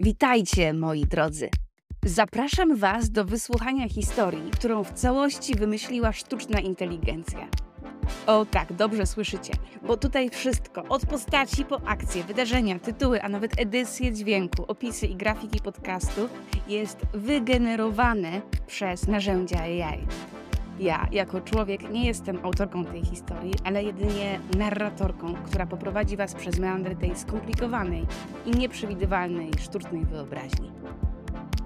Witajcie, moi drodzy. Zapraszam Was do wysłuchania historii, którą w całości wymyśliła sztuczna inteligencja. O tak, dobrze słyszycie, bo tutaj wszystko, od postaci po akcje, wydarzenia, tytuły, a nawet edycje dźwięku, opisy i grafiki podcastu jest wygenerowane przez narzędzia AI. Ja, jako człowiek, nie jestem autorką tej historii, ale jedynie narratorką, która poprowadzi Was przez meandry tej skomplikowanej i nieprzewidywalnej sztucznej wyobraźni.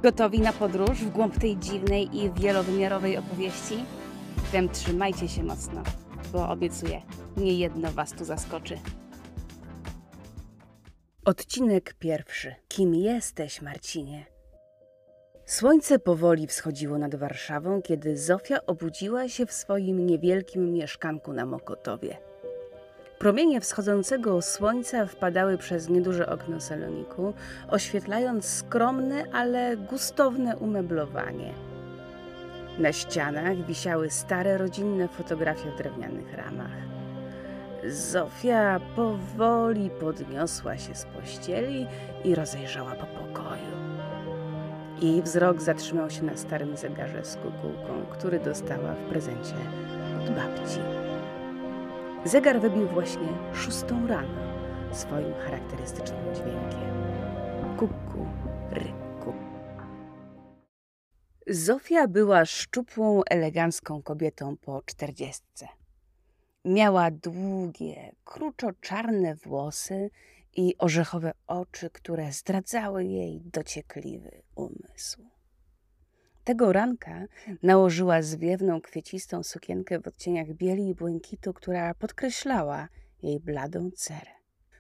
Gotowi na podróż w głąb tej dziwnej i wielowymiarowej opowieści? Wtem trzymajcie się mocno, bo obiecuję, nie jedno Was tu zaskoczy. Odcinek pierwszy. Kim jesteś, Marcinie? Słońce powoli wschodziło nad Warszawą, kiedy Zofia obudziła się w swoim niewielkim mieszkanku na Mokotowie. Promienie wschodzącego słońca wpadały przez nieduże okno saloniku, oświetlając skromne, ale gustowne umeblowanie. Na ścianach wisiały stare rodzinne fotografie w drewnianych ramach. Zofia powoli podniosła się z pościeli i rozejrzała po pokoju. Jej wzrok zatrzymał się na starym zegarze z kukułką, który dostała w prezencie od babci. Zegar wybił właśnie szóstą rano swoim charakterystycznym dźwiękiem. Kuku, ryku. Zofia była szczupłą, elegancką kobietą po czterdziestce. Miała długie, kruczo-czarne włosy i orzechowe oczy, które zdradzały jej dociekliwy umysł. Tego ranka nałożyła zwiewną, kwiecistą sukienkę w odcieniach bieli i błękitu, która podkreślała jej bladą cerę.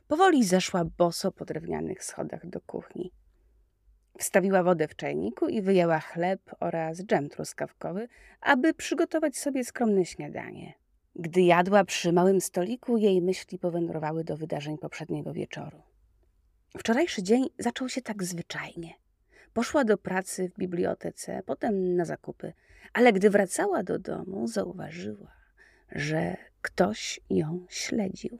Powoli zeszła boso po drewnianych schodach do kuchni. Wstawiła wodę w czajniku i wyjęła chleb oraz dżem truskawkowy, aby przygotować sobie skromne śniadanie. Gdy jadła przy małym stoliku, jej myśli powędrowały do wydarzeń poprzedniego wieczoru. Wczorajszy dzień zaczął się tak zwyczajnie. Poszła do pracy w bibliotece, potem na zakupy, ale gdy wracała do domu, zauważyła, że ktoś ją śledził.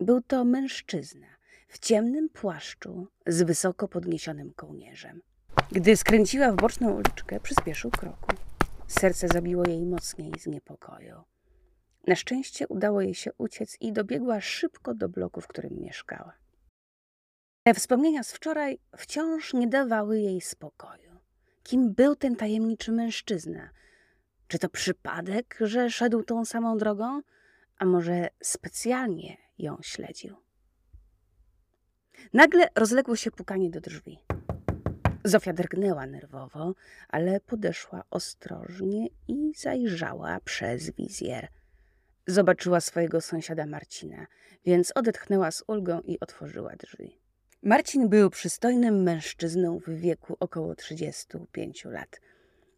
Był to mężczyzna w ciemnym płaszczu z wysoko podniesionym kołnierzem. Gdy skręciła w boczną uliczkę, przyspieszył kroku. Serce zabiło jej mocniej z niepokoju. Na szczęście udało jej się uciec i dobiegła szybko do bloku, w którym mieszkała. Te wspomnienia z wczoraj wciąż nie dawały jej spokoju. Kim był ten tajemniczy mężczyzna? Czy to przypadek, że szedł tą samą drogą, a może specjalnie ją śledził? Nagle rozległo się pukanie do drzwi. Zofia drgnęła nerwowo, ale podeszła ostrożnie i zajrzała przez wizjer. Zobaczyła swojego sąsiada Marcina, więc odetchnęła z ulgą i otworzyła drzwi. Marcin był przystojnym mężczyzną w wieku około 35 lat.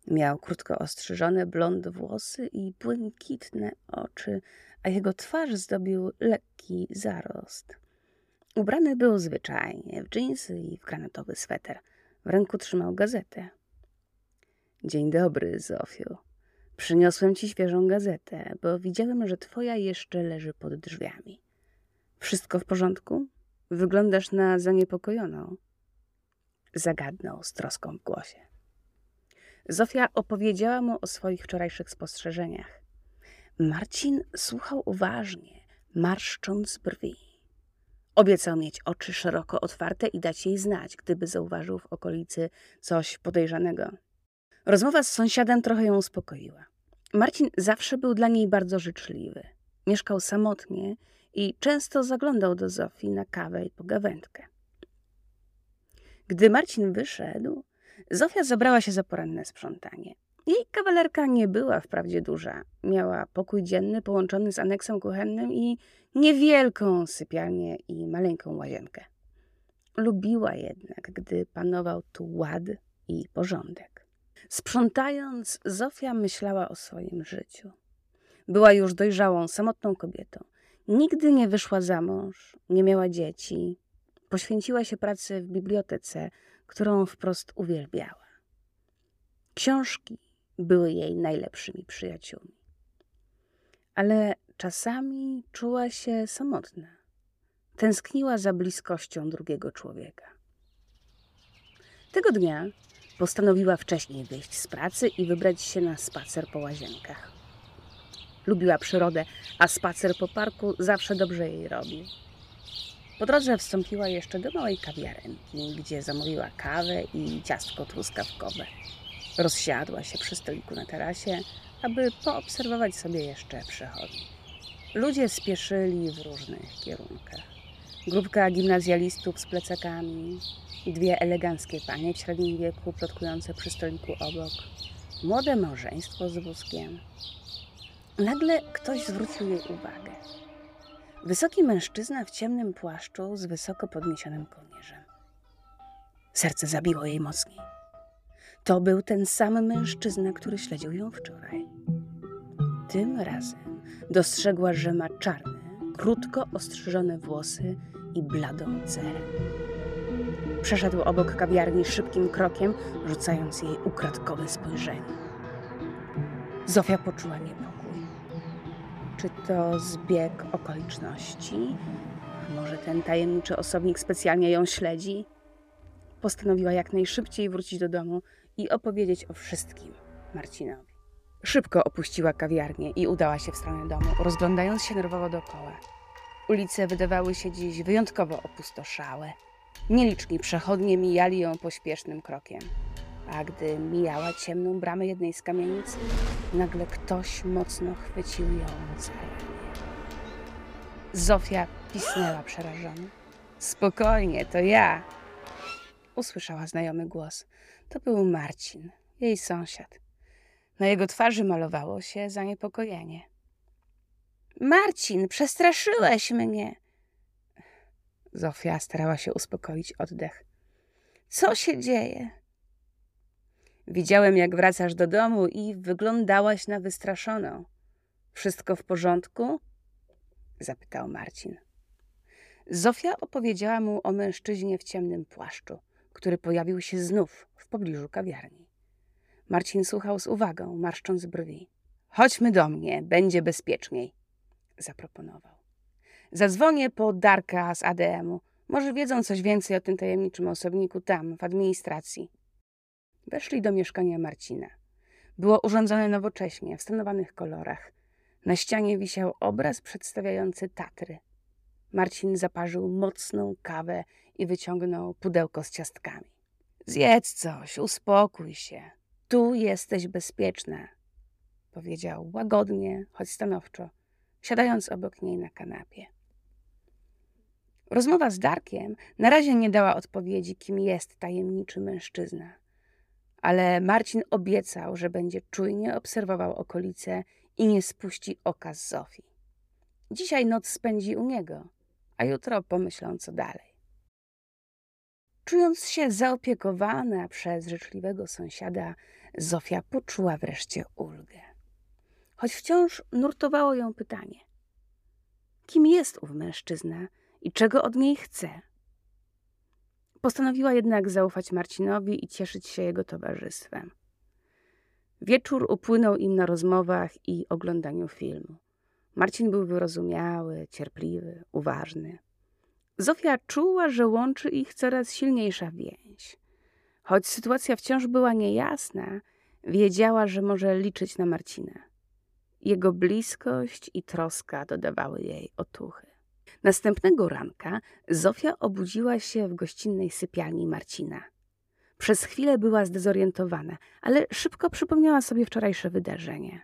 Miał krótko ostrzyżone blond włosy i błękitne oczy, a jego twarz zdobił lekki zarost. Ubrany był zwyczajnie, w dżinsy i w granatowy sweter. W ręku trzymał gazetę. Dzień dobry, Zofiu. Przyniosłem ci świeżą gazetę, bo widziałem, że twoja jeszcze leży pod drzwiami. Wszystko w porządku? Wyglądasz na zaniepokojoną. Zagadnął z troską w głosie. Zofia opowiedziała mu o swoich wczorajszych spostrzeżeniach. Marcin słuchał uważnie, marszcząc brwi. Obiecał mieć oczy szeroko otwarte i dać jej znać, gdyby zauważył w okolicy coś podejrzanego. Rozmowa z sąsiadem trochę ją uspokoiła. Marcin zawsze był dla niej bardzo życzliwy. Mieszkał samotnie i często zaglądał do Zofii na kawę i pogawędkę. Gdy Marcin wyszedł, Zofia zabrała się za poranne sprzątanie. Jej kawalerka nie była wprawdzie duża. Miała pokój dzienny połączony z aneksem kuchennym i niewielką sypialnię i maleńką łazienkę. Lubiła jednak, gdy panował tu ład i porządek. Sprzątając, Zofia myślała o swoim życiu. Była już dojrzałą, samotną kobietą. Nigdy nie wyszła za mąż, nie miała dzieci. Poświęciła się pracy w bibliotece, którą wprost uwielbiała. Książki były jej najlepszymi przyjaciółmi. Ale czasami czuła się samotna. Tęskniła za bliskością drugiego człowieka. Tego dnia postanowiła wcześniej wyjść z pracy i wybrać się na spacer po łazienkach. Lubiła przyrodę, a spacer po parku zawsze dobrze jej robił. Po drodze wstąpiła jeszcze do małej kawiarenki, gdzie zamówiła kawę i ciastko truskawkowe. Rozsiadła się przy stoliku na tarasie, aby poobserwować sobie jeszcze przechodni. Ludzie spieszyli w różnych kierunkach. Grupka gimnazjalistów z plecakami, dwie eleganckie panie w średnim wieku plotkujące przy stoliku obok, młode małżeństwo z wózkiem. Nagle ktoś zwrócił jej uwagę. Wysoki mężczyzna w ciemnym płaszczu z wysoko podniesionym kołnierzem. Serce zabiło jej mocniej. To był ten sam mężczyzna, który śledził ją wczoraj. Tym razem dostrzegła, że ma czarne, krótko ostrzyżone włosy i bladą cerę. Przeszedł obok kawiarni szybkim krokiem, rzucając jej ukradkowe spojrzenie. Zofia poczuła niepokój. Czy to zbieg okoliczności? Może ten tajemniczy osobnik specjalnie ją śledzi? Postanowiła jak najszybciej wrócić do domu i opowiedzieć o wszystkim Marcinowi. Szybko opuściła kawiarnię i udała się w stronę domu, rozglądając się nerwowo dookoła. Ulice wydawały się dziś wyjątkowo opustoszałe. Nieliczni przechodnie mijali ją pośpiesznym krokiem. A gdy mijała ciemną bramę jednej z kamienic, nagle ktoś mocno chwycił ją za ramię. Zofia pisnęła przerażona. Spokojnie, to ja. Usłyszała znajomy głos. To był Marcin, jej sąsiad. Na jego twarzy malowało się zaniepokojenie. Marcin, przestraszyłeś mnie. Zofia starała się uspokoić oddech. Co się dzieje? Widziałem, jak wracasz do domu i wyglądałaś na wystraszoną. Wszystko w porządku? zapytał Marcin. Zofia opowiedziała mu o mężczyźnie w ciemnym płaszczu, który pojawił się znów w pobliżu kawiarni. Marcin słuchał z uwagą, marszcząc brwi. Chodźmy do mnie, będzie bezpieczniej, zaproponował. Zadzwonię po Darka z ADM-u. Może wiedzą coś więcej o tym tajemniczym osobniku tam, w administracji. Weszli do mieszkania Marcina. Było urządzone nowocześnie, w stonowanych kolorach. Na ścianie wisiał obraz przedstawiający Tatry. Marcin zaparzył mocną kawę i wyciągnął pudełko z ciastkami. Zjedz coś, uspokój się. Tu jesteś bezpieczna, powiedział łagodnie, choć stanowczo, siadając obok niej na kanapie. Rozmowa z Darkiem na razie nie dała odpowiedzi, kim jest tajemniczy mężczyzna ale Marcin obiecał, że będzie czujnie obserwował okolice i nie spuści oka z Zofii. Dzisiaj noc spędzi u niego, a jutro pomyślą, co dalej. Czując się zaopiekowana przez życzliwego sąsiada, Zofia poczuła wreszcie ulgę. Choć wciąż nurtowało ją pytanie: kim jest ów mężczyzna i czego od niej chce? Postanowiła jednak zaufać Marcinowi i cieszyć się jego towarzystwem. Wieczór upłynął im na rozmowach i oglądaniu filmu. Marcin był wyrozumiały, cierpliwy, uważny. Zofia czuła, że łączy ich coraz silniejsza więź. Choć sytuacja wciąż była niejasna, wiedziała, że może liczyć na Marcina. Jego bliskość i troska dodawały jej otuchy. Następnego ranka Zofia obudziła się w gościnnej sypialni Marcina. Przez chwilę była zdezorientowana, ale szybko przypomniała sobie wczorajsze wydarzenie.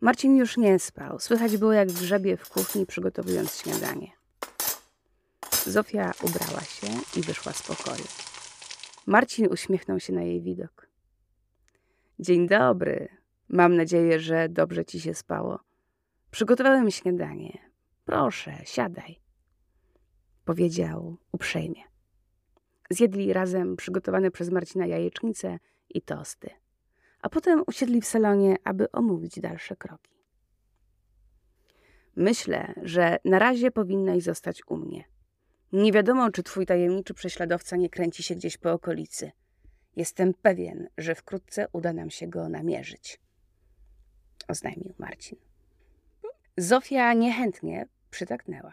Marcin już nie spał. Słychać było, jak grzebie w kuchni, przygotowując śniadanie. Zofia ubrała się i wyszła z pokoju. Marcin uśmiechnął się na jej widok. Dzień dobry. Mam nadzieję, że dobrze ci się spało. Przygotowałem śniadanie. Proszę, siadaj, powiedział uprzejmie. Zjedli razem przygotowane przez Marcina jajecznice i tosty, a potem usiedli w salonie, aby omówić dalsze kroki. Myślę, że na razie powinnaś zostać u mnie. Nie wiadomo, czy twój tajemniczy prześladowca nie kręci się gdzieś po okolicy. Jestem pewien, że wkrótce uda nam się go namierzyć, oznajmił Marcin. Zofia niechętnie przytaknęła.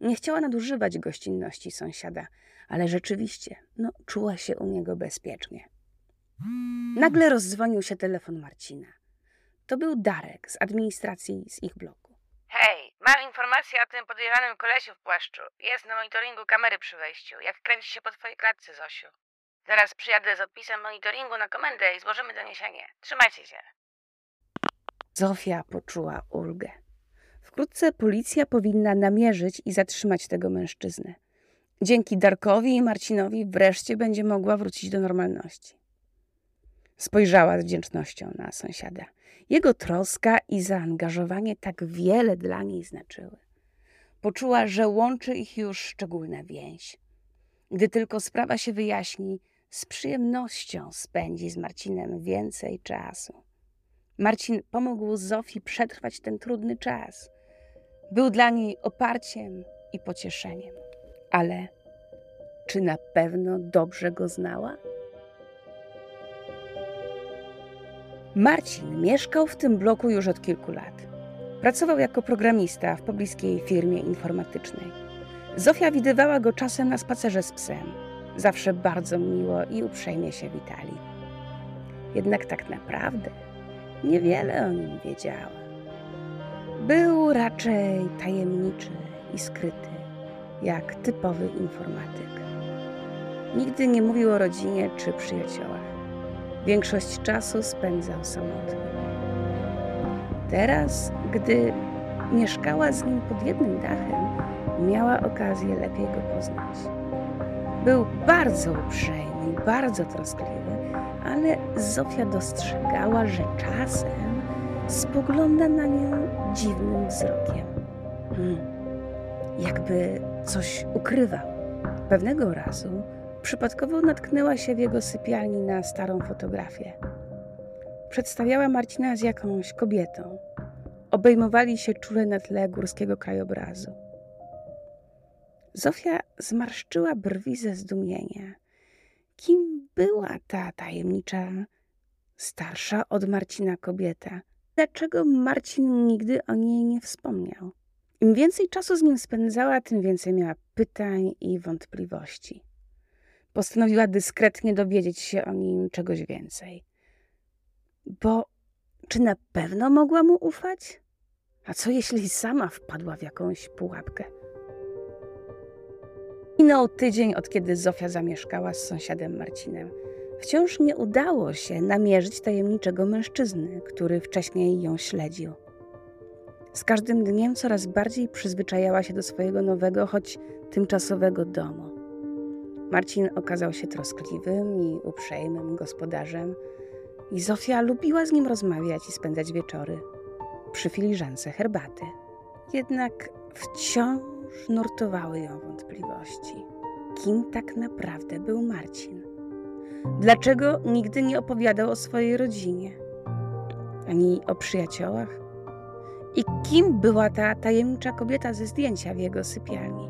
Nie chciała nadużywać gościnności sąsiada, ale rzeczywiście, no, czuła się u niego bezpiecznie. Nagle rozdzwonił się telefon Marcina. To był Darek z administracji z ich bloku. Hej, mam informację o tym podejrzanym kolesiu w płaszczu. Jest na monitoringu kamery przy wejściu. Jak kręci się po twojej klatce, Zosiu. Zaraz przyjadę z opisem monitoringu na komendę i złożymy doniesienie. Trzymajcie się. Zofia poczuła ulgę. Wkrótce policja powinna namierzyć i zatrzymać tego mężczyznę. Dzięki Darkowi i Marcinowi wreszcie będzie mogła wrócić do normalności. Spojrzała z wdzięcznością na sąsiada. Jego troska i zaangażowanie tak wiele dla niej znaczyły. Poczuła, że łączy ich już szczególna więź. Gdy tylko sprawa się wyjaśni, z przyjemnością spędzi z Marcinem więcej czasu. Marcin pomógł Zofii przetrwać ten trudny czas. Był dla niej oparciem i pocieszeniem. Ale czy na pewno dobrze go znała? Marcin mieszkał w tym bloku już od kilku lat. Pracował jako programista w pobliskiej firmie informatycznej. Zofia widywała go czasem na spacerze z psem. Zawsze bardzo miło i uprzejmie się witali. Jednak tak naprawdę niewiele o nim wiedziała. Był raczej tajemniczy i skryty, jak typowy informatyk. Nigdy nie mówił o rodzinie czy przyjaciołach. Większość czasu spędzał samotnie. Teraz, gdy mieszkała z nim pod jednym dachem, miała okazję lepiej go poznać. Był bardzo uprzejmy i bardzo troskliwy, ale Zofia dostrzegała, że czasem spogląda na nią dziwnym wzrokiem. Hmm, jakby coś ukrywał. Pewnego razu przypadkowo natknęła się w jego sypialni na starą fotografię. Przedstawiała Marcina z jakąś kobietą. Obejmowali się czule na tle górskiego krajobrazu. Zofia zmarszczyła brwi ze zdumienia. Kim była ta tajemnicza, starsza od Marcina kobieta? Dlaczego Marcin nigdy o niej nie wspomniał? Im więcej czasu z nim spędzała, tym więcej miała pytań i wątpliwości. Postanowiła dyskretnie dowiedzieć się o nim czegoś więcej. Bo czy na pewno mogła mu ufać? A co jeśli sama wpadła w jakąś pułapkę? Minął tydzień, od kiedy Zofia zamieszkała z sąsiadem Marcinem. Wciąż nie udało się namierzyć tajemniczego mężczyzny, który wcześniej ją śledził. Z każdym dniem coraz bardziej przyzwyczajała się do swojego nowego, choć tymczasowego domu. Marcin okazał się troskliwym i uprzejmym gospodarzem, i Zofia lubiła z nim rozmawiać i spędzać wieczory przy filiżance herbaty. Jednak wciąż nurtowały ją wątpliwości. Kim tak naprawdę był Marcin? Dlaczego nigdy nie opowiadał o swojej rodzinie, ani o przyjaciołach? I kim była ta tajemnicza kobieta ze zdjęcia w jego sypialni?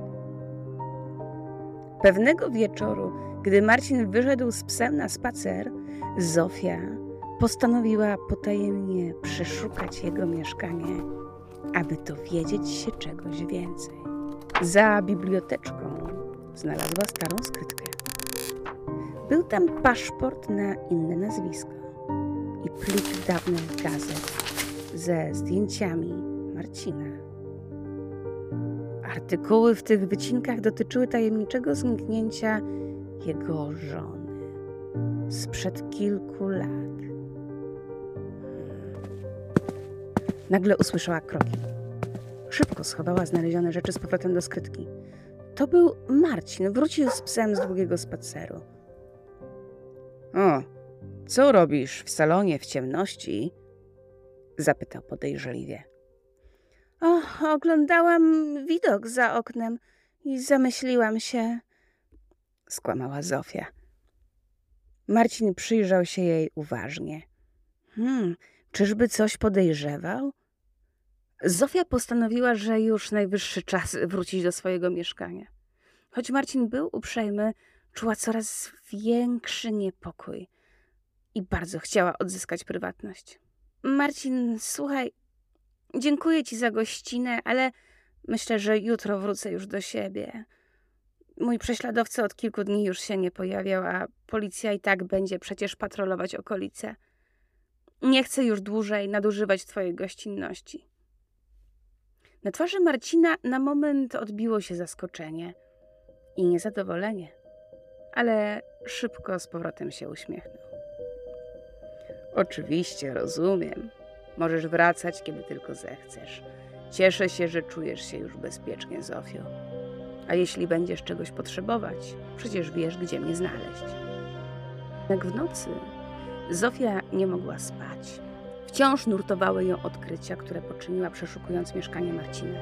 Pewnego wieczoru, gdy Marcin wyszedł z psem na spacer, Zofia postanowiła potajemnie przeszukać jego mieszkanie, aby dowiedzieć się czegoś więcej. Za biblioteczką znalazła starą skrytkę. Był tam paszport na inne nazwisko i plik dawnych gazet ze zdjęciami Marcina. Artykuły w tych wycinkach dotyczyły tajemniczego zniknięcia jego żony sprzed kilku lat. Nagle usłyszała kroki. Szybko schowała znalezione rzeczy z powrotem do skrytki. To był Marcin. Wrócił z psem z długiego spaceru. O, co robisz w salonie w ciemności? Zapytał podejrzliwie. O, oglądałam widok za oknem i zamyśliłam się, skłamała Zofia. Marcin przyjrzał się jej uważnie. Hmm, czyżby coś podejrzewał? Zofia postanowiła, że już najwyższy czas wrócić do swojego mieszkania. Choć Marcin był uprzejmy, czuła coraz większy niepokój i bardzo chciała odzyskać prywatność. Marcin, słuchaj, Dziękuję ci za gościnę, ale Myślę, że jutro wrócę już do siebie. Mój prześladowca od kilku dni już się nie pojawiał, a policja i tak będzie przecież patrolować okolice. Nie chcę już dłużej nadużywać twojej gościnności. Na twarzy Marcina na moment odbiło się zaskoczenie i niezadowolenie, ale szybko z powrotem się uśmiechnął. Oczywiście, rozumiem. Możesz wracać, kiedy tylko zechcesz. Cieszę się, że czujesz się już bezpiecznie, Zofio. A jeśli będziesz czegoś potrzebować, przecież wiesz, gdzie mnie znaleźć. Jak w nocy Zofia nie mogła spać. Wciąż nurtowały ją odkrycia, które poczyniła przeszukując mieszkanie Marcina.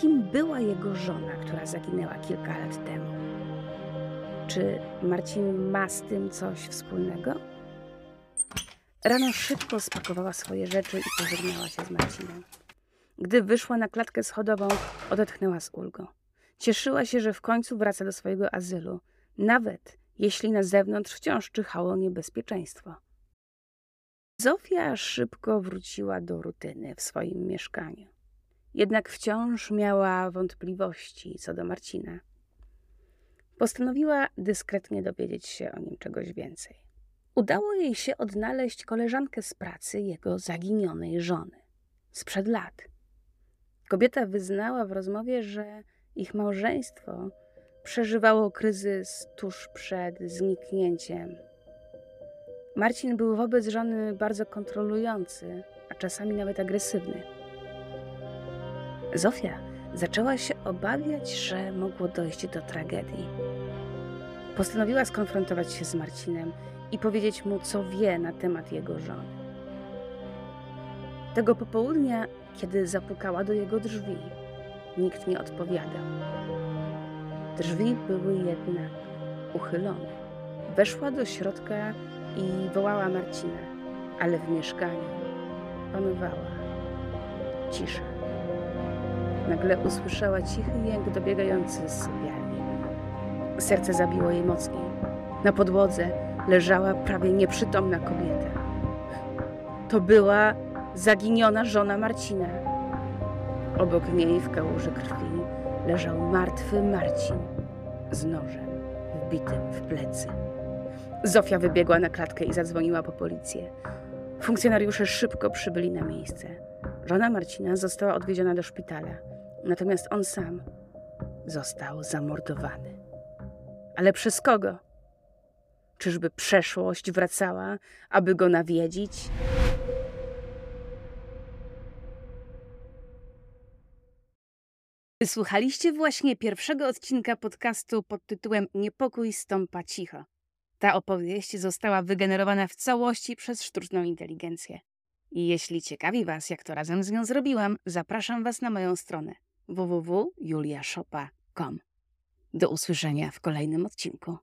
Kim była jego żona, która zaginęła kilka lat temu? Czy Marcin ma z tym coś wspólnego? Rano szybko spakowała swoje rzeczy i pożegnała się z Marcinem. Gdy wyszła na klatkę schodową, odetchnęła z ulgą. Cieszyła się, że w końcu wraca do swojego azylu, nawet jeśli na zewnątrz wciąż czyhało niebezpieczeństwo. Zofia szybko wróciła do rutyny w swoim mieszkaniu. Jednak wciąż miała wątpliwości co do Marcina. Postanowiła dyskretnie dowiedzieć się o nim czegoś więcej. Udało jej się odnaleźć koleżankę z pracy jego zaginionej żony sprzed lat. Kobieta wyznała w rozmowie, że ich małżeństwo przeżywało kryzys tuż przed zniknięciem. Marcin był wobec żony bardzo kontrolujący, a czasami nawet agresywny. Zofia zaczęła się obawiać, że mogło dojść do tragedii. Postanowiła skonfrontować się z Marcinem i powiedzieć mu, co wie na temat jego żony. Tego popołudnia, kiedy zapukała do jego drzwi, nikt nie odpowiadał. Drzwi były jednak uchylone. Weszła do środka i wołała Marcina, ale w mieszkaniu panowała cisza. Nagle usłyszała cichy jęk dobiegający z sypialni. Serce zabiło jej mocniej. Na podłodze leżała prawie nieprzytomna kobieta. To była zaginiona żona Marcina. Obok niej w kałuży krwi leżał martwy Marcin z nożem wbitym w plecy. Zofia wybiegła na klatkę i zadzwoniła po policję. Funkcjonariusze szybko przybyli na miejsce. Żona Marcina została odwieziona do szpitala, natomiast on sam został zamordowany. Ale przez kogo? Czyżby przeszłość wracała, aby go nawiedzić? Wysłuchaliście właśnie pierwszego odcinka podcastu pod tytułem Niepokój stąpa cicho. Ta opowieść została wygenerowana w całości przez sztuczną inteligencję. I jeśli ciekawi Was, jak to razem z nią zrobiłam, zapraszam Was na moją stronę www.juliaszopa.com. Do usłyszenia w kolejnym odcinku.